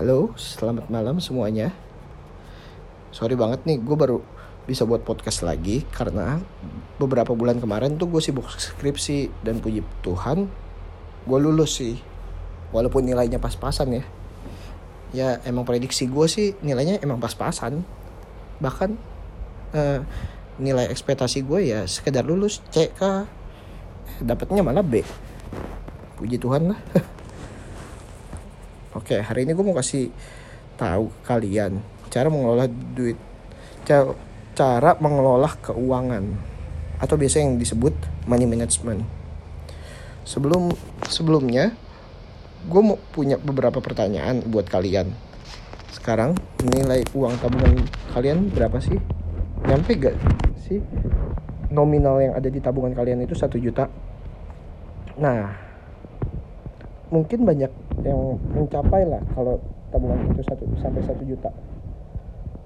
Halo, selamat malam semuanya. Sorry banget nih, gue baru bisa buat podcast lagi karena beberapa bulan kemarin tuh gue sibuk skripsi dan puji Tuhan gue lulus sih. Walaupun nilainya pas-pasan ya. Ya emang prediksi gue sih nilainya emang pas-pasan. Bahkan eh, nilai ekspektasi gue ya sekedar lulus CK dapatnya malah B. Puji Tuhan lah. Oke, hari ini gue mau kasih tahu kalian cara mengelola duit, cara, cara mengelola keuangan atau biasa yang disebut money management. Sebelum sebelumnya, gue mau punya beberapa pertanyaan buat kalian. Sekarang nilai uang tabungan kalian berapa sih? Nyampe gak sih nominal yang ada di tabungan kalian itu satu juta? Nah, mungkin banyak yang mencapai lah kalau tabungan itu satu sampai satu juta.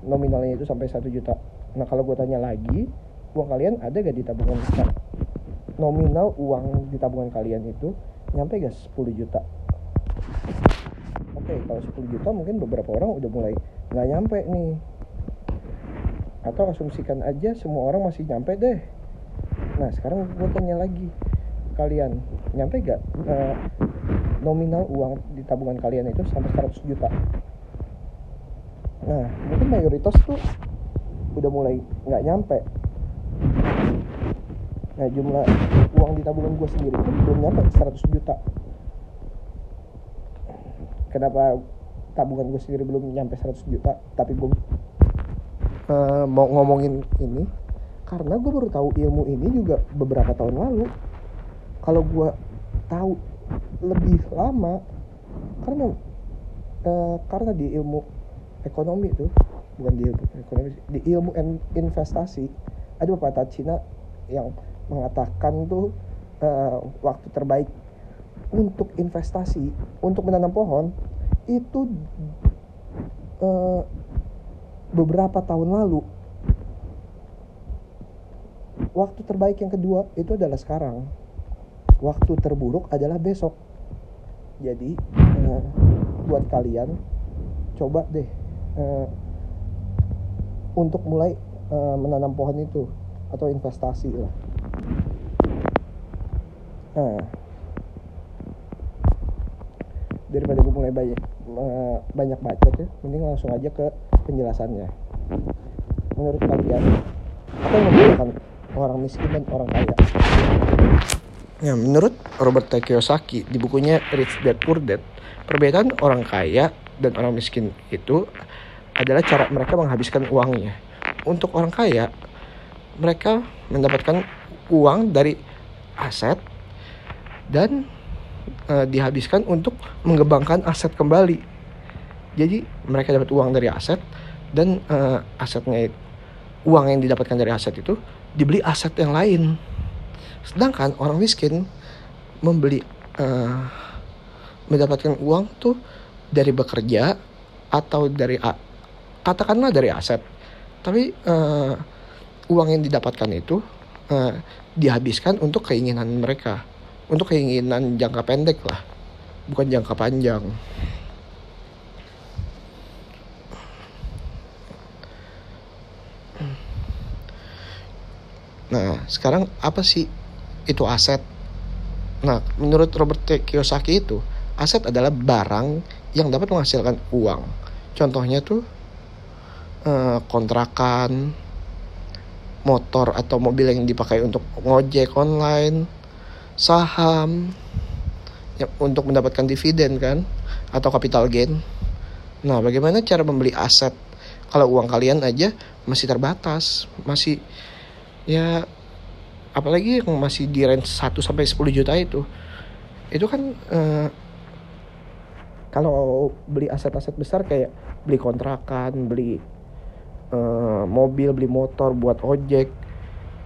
Nominalnya itu sampai satu juta. Nah kalau gue tanya lagi uang kalian ada gak di tabungan besar nominal uang di tabungan kalian itu nyampe gak 10 juta? Oke kalau 10 juta mungkin beberapa orang udah mulai nggak nyampe nih. Atau asumsikan aja semua orang masih nyampe deh. Nah sekarang gue tanya lagi kalian nyampe gak uh, nominal uang di tabungan kalian itu sampai 100 juta. Nah mungkin mayoritas tuh udah mulai nggak nyampe. Nah jumlah uang di tabungan gue sendiri itu belum nyampe 100 juta. Kenapa tabungan gue sendiri belum nyampe 100 juta? Tapi gue uh, mau ngomongin ini karena gue baru tahu ilmu ini juga beberapa tahun lalu. Kalau gue tahu lebih lama karena uh, karena di ilmu ekonomi tuh bukan di ilmu ekonomi di ilmu investasi ada pepatah Cina yang mengatakan tuh uh, waktu terbaik untuk investasi untuk menanam pohon itu uh, beberapa tahun lalu. Waktu terbaik yang kedua itu adalah sekarang waktu terburuk adalah besok. Jadi uh, buat kalian coba deh uh, untuk mulai uh, menanam pohon itu atau investasi lah. Nah daripada gue mulai banyak uh, banyak bacot ya mending langsung aja ke penjelasannya. Menurut kalian apa yang membedakan orang miskin dan orang kaya Ya, menurut Robert T. Kiyosaki di bukunya Rich Dad Poor Dad, perbedaan orang kaya dan orang miskin itu adalah cara mereka menghabiskan uangnya. Untuk orang kaya, mereka mendapatkan uang dari aset dan e, dihabiskan untuk mengembangkan aset kembali. Jadi mereka dapat uang dari aset dan e, asetnya uang yang didapatkan dari aset itu dibeli aset yang lain sedangkan orang miskin membeli uh, mendapatkan uang tuh dari bekerja atau dari katakanlah dari aset. Tapi uh, uang yang didapatkan itu uh, dihabiskan untuk keinginan mereka untuk keinginan jangka pendek lah bukan jangka panjang Nah, sekarang apa sih itu aset. Nah, menurut Robert T. Kiyosaki itu, aset adalah barang yang dapat menghasilkan uang. Contohnya tuh eh, kontrakan, motor atau mobil yang dipakai untuk ngojek online, saham ya, untuk mendapatkan dividen kan atau capital gain. Nah, bagaimana cara membeli aset kalau uang kalian aja masih terbatas, masih ya apalagi yang masih di range 1 sampai 10 juta itu itu kan uh, kalau beli aset-aset besar kayak beli kontrakan, beli uh, mobil, beli motor buat ojek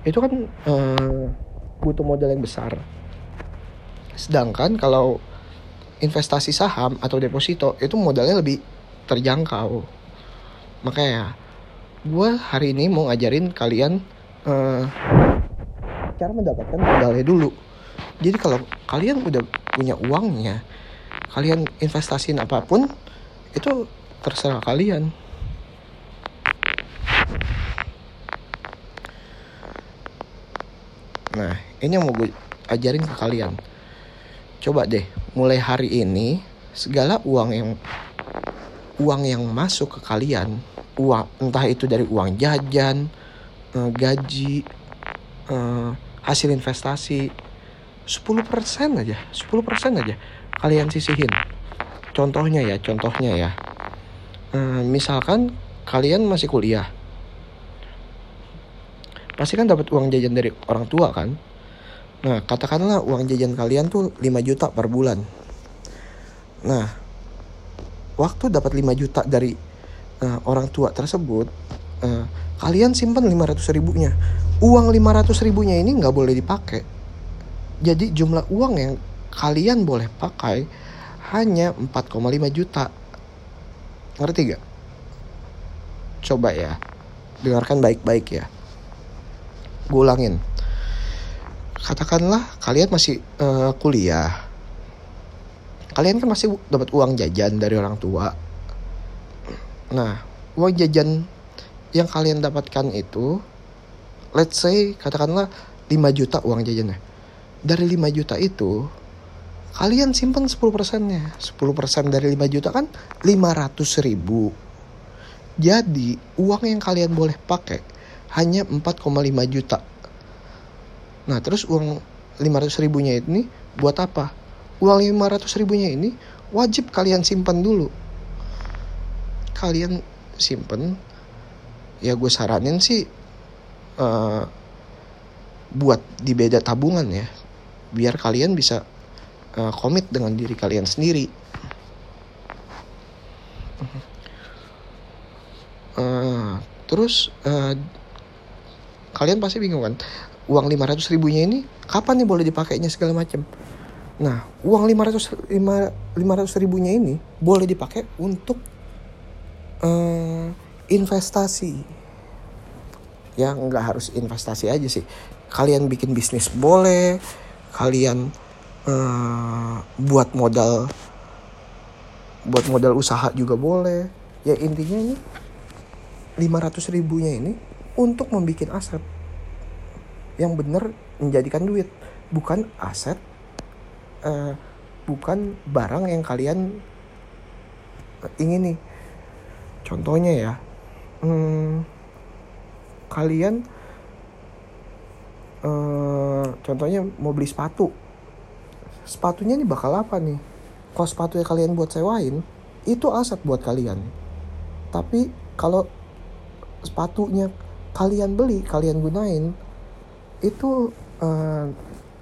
itu kan uh, butuh modal yang besar. Sedangkan kalau investasi saham atau deposito itu modalnya lebih terjangkau. Makanya gue hari ini mau ngajarin kalian uh, cara mendapatkan modalnya dulu. Jadi kalau kalian udah punya uangnya kalian investasiin apa pun itu terserah kalian. Nah ini yang mau gue ajarin ke kalian. Coba deh mulai hari ini segala uang yang uang yang masuk ke kalian uang entah itu dari uang jajan eh, gaji eh, hasil investasi 10% aja 10% aja kalian sisihin. Contohnya ya contohnya ya. Eh, misalkan kalian masih kuliah. Pasti kan dapat uang jajan dari orang tua kan? Nah katakanlah uang jajan kalian tuh 5 juta per bulan. Nah waktu dapat 5 juta dari uh, orang tua tersebut uh, kalian simpan 500 ribunya. Uang 500 ribunya ini nggak boleh dipakai. Jadi jumlah uang yang kalian boleh pakai hanya 4,5 juta. Ngerti gak? coba ya dengarkan baik-baik ya. Gue ulangin. Katakanlah kalian masih uh, kuliah. Kalian kan masih dapat uang jajan dari orang tua. Nah uang jajan yang kalian dapatkan itu let's say katakanlah 5 juta uang jajannya dari 5 juta itu kalian simpan 10 persennya 10 persen dari 5 juta kan 500 ribu jadi uang yang kalian boleh pakai hanya 4,5 juta. Nah terus uang 500 ribunya ini buat apa? Uang 500 ribunya ini wajib kalian simpan dulu. Kalian simpen, ya gue saranin sih uh, buat di beda tabungan ya, biar kalian bisa uh, komit dengan diri kalian sendiri. Uh, terus uh, kalian pasti bingung kan uang 500 ribunya ini kapan nih boleh dipakainya segala macam nah uang 500 500 ribunya ini boleh dipakai untuk investasi. Ya nggak harus investasi aja sih. Kalian bikin bisnis boleh kalian uh, buat modal buat modal usaha juga boleh. Ya intinya ini 500 ribunya ini untuk membuat aset yang benar menjadikan duit. Bukan aset uh, bukan barang yang kalian ingin nih contohnya ya hmm, kalian uh, contohnya mau beli sepatu. Sepatunya nih bakal apa nih? Kalau sepatu yang kalian buat sewain itu aset buat kalian. Tapi kalau sepatunya kalian beli kalian gunain itu uh,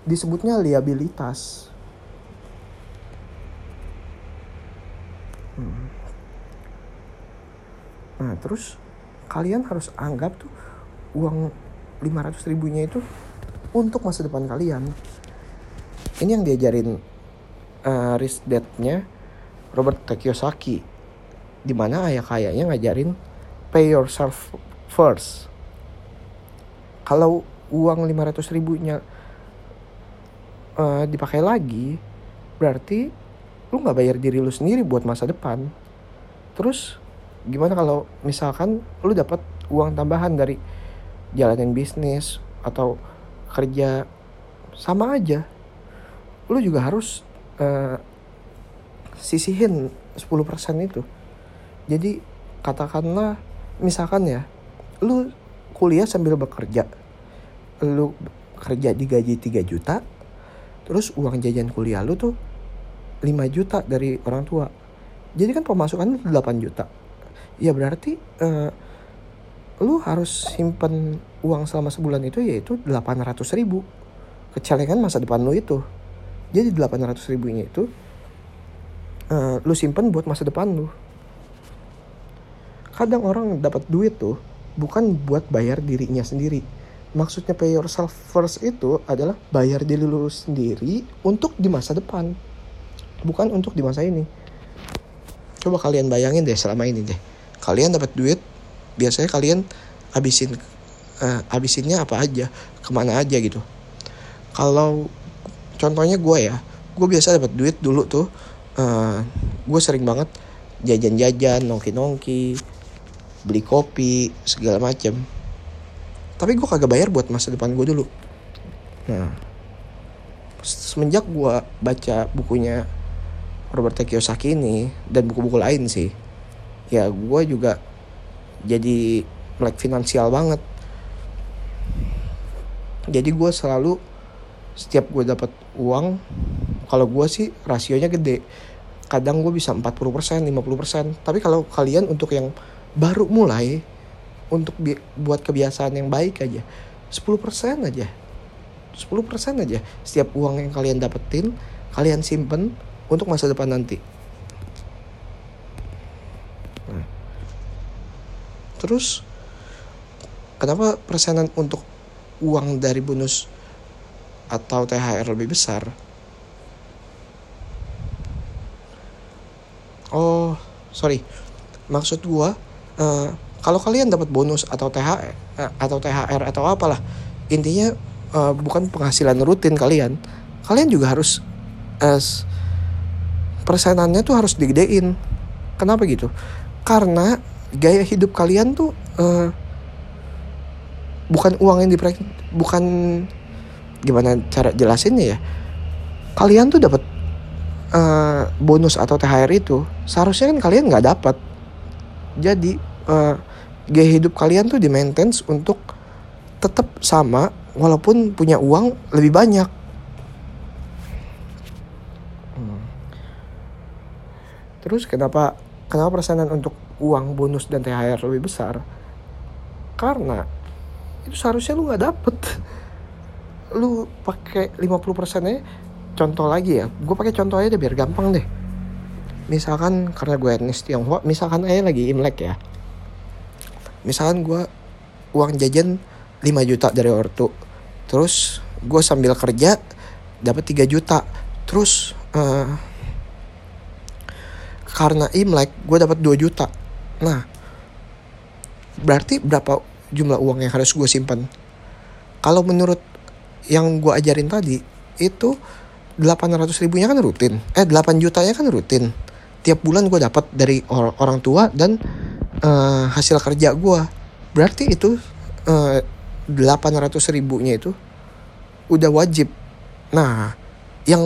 disebutnya liabilitas. Hmm. nah terus kalian harus anggap tuh uang 500 ribunya itu untuk masa depan kalian. Ini yang diajarin uh, risk dad-nya Robert Kiyosaki di mana ayah kayaknya ngajarin pay yourself first. Kalau uang 500 ribunya uh, dipakai lagi berarti lu nggak bayar diri lu sendiri buat masa depan. Terus gimana kalau misalkan lu dapat uang tambahan dari jalanin bisnis atau kerja sama aja lu juga harus uh, sisihin 10% itu. Jadi katakanlah misalkan ya lu kuliah sambil bekerja lu kerja digaji 3 juta terus uang jajan kuliah lu tuh 5 juta dari orang tua. Jadi kan pemasukan 8 juta ya berarti uh, lu harus simpen uang selama sebulan itu yaitu 800 ribu kecelengan masa depan lu itu jadi 800 ribunya itu uh, lu simpen buat masa depan lu kadang orang dapat duit tuh bukan buat bayar dirinya sendiri. Maksudnya pay yourself first itu adalah bayar diri lu sendiri untuk di masa depan. Bukan untuk di masa ini. Coba kalian bayangin deh selama ini deh. Kalian dapat duit, biasanya kalian habisin uh, habisinnya apa aja, ke mana aja gitu. Kalau contohnya gue ya, gue biasa dapat duit dulu tuh, uh, gue sering banget jajan-jajan nongki-nongki beli kopi segala macem tapi gue kagak bayar buat masa depan gue dulu nah semenjak gue baca bukunya Robert Kiyosaki ini dan buku-buku lain sih ya gue juga jadi melek finansial banget. Jadi gue selalu setiap gue dapat uang kalau gue sih rasionya gede. Kadang gue bisa 40% 50% tapi kalau kalian untuk yang baru mulai untuk bi- buat kebiasaan yang baik aja 10% aja. 10% aja setiap uang yang kalian dapetin kalian simpen untuk masa depan nanti terus kenapa persenan untuk uang dari bonus atau THR lebih besar? Oh sorry. Maksud gua uh, kalau kalian dapat bonus atau THR uh, atau THR atau apalah intinya uh, bukan penghasilan rutin kalian. Kalian juga harus uh, persenannya tuh harus digedein. Kenapa gitu? Karena gaya hidup kalian tuh uh, bukan uang yang diprak bukan gimana cara jelasinnya ya? Kalian tuh dapat uh, bonus atau THR itu seharusnya kan kalian nggak dapat. Jadi uh, gaya hidup kalian tuh di maintenance untuk tetap sama walaupun punya uang lebih banyak. Hmm. terus kenapa kenapa persenan untuk uang bonus dan THR lebih besar. Karena itu seharusnya lu nggak dapet. Lu pakai 50 persennya contoh lagi ya. Gue pakai contoh aja deh biar gampang deh. Misalkan karena gue etnis Tionghoa misalkan aja lagi imlek ya. Misalkan gue uang jajan 5 juta dari ortu. Terus gue sambil kerja dapat 3 juta. Terus uh, karena imlek gue dapat 2 juta nah berarti berapa jumlah uang yang harus gue simpan kalau menurut yang gue ajarin tadi itu 800 ribunya kan rutin. Eh 8 jutanya kan rutin. Tiap bulan gue dapat dari or orang tua dan uh, hasil kerja gue berarti itu uh, 800 ribunya itu udah wajib. Nah yang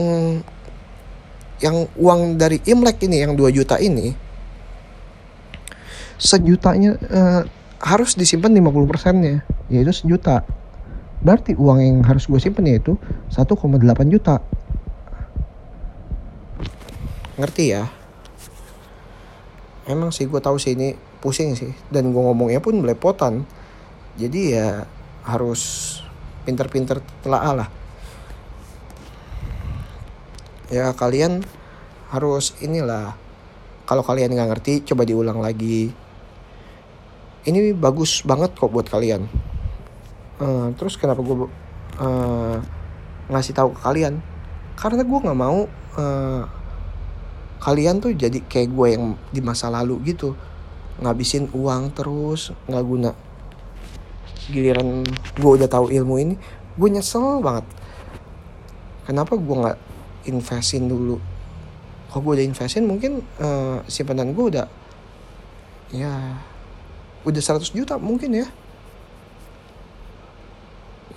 yang uang dari Imlek ini yang 2 juta ini sejutanya uh, harus disimpan 50 persennya. Yaitu sejuta. Berarti uang yang harus gue simpan yaitu 1,8 juta. Ngerti ya? Emang sih gue tahu sih ini pusing sih. Dan gue ngomongnya pun belepotan. Jadi ya harus pinter-pinter telah lah. Ya kalian harus inilah. Kalau kalian nggak ngerti coba diulang lagi ini bagus banget kok buat kalian. Uh, terus kenapa gue uh, ngasih tahu ke kalian? Karena gue nggak mau uh, kalian tuh jadi kayak gue yang di masa lalu gitu. Ngabisin uang terus nggak guna. Giliran gue udah tahu ilmu ini gue nyesel banget. Kenapa gue nggak investin dulu? Kalau gue udah investin? Mungkin uh, simpanan gue udah ya udah 100 juta mungkin ya.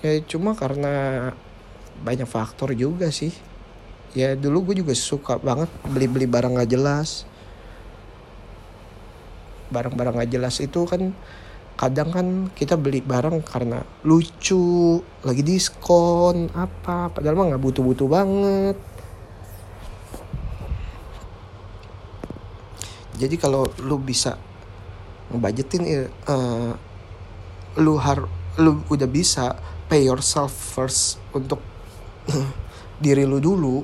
Ya cuma karena banyak faktor juga sih. Ya dulu gue juga suka banget beli-beli barang gak jelas. Barang-barang gak jelas itu kan kadang kan kita beli barang karena lucu lagi diskon apa padahal mah nggak butuh-butuh banget. Jadi kalau lu bisa ngebudgetin uh, lu har lu udah bisa pay yourself first untuk diri lu dulu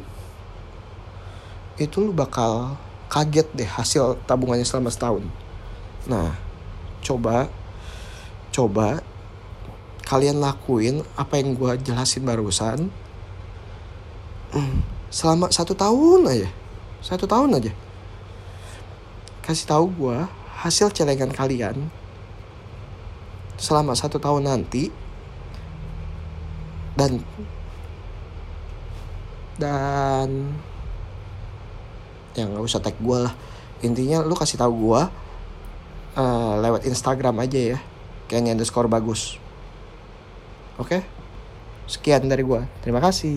itu lu bakal kaget deh hasil tabungannya selama setahun. Nah coba coba kalian lakuin apa yang gue jelasin barusan hmm, selama satu tahun aja satu tahun aja. Kasih tahu gue hasil celengan kalian selama satu tahun nanti dan dan ya nggak usah tag gue lah. Intinya lu kasih tahu gue uh, lewat Instagram aja ya kayaknya underscore bagus. Oke? Sekian dari gue terima kasih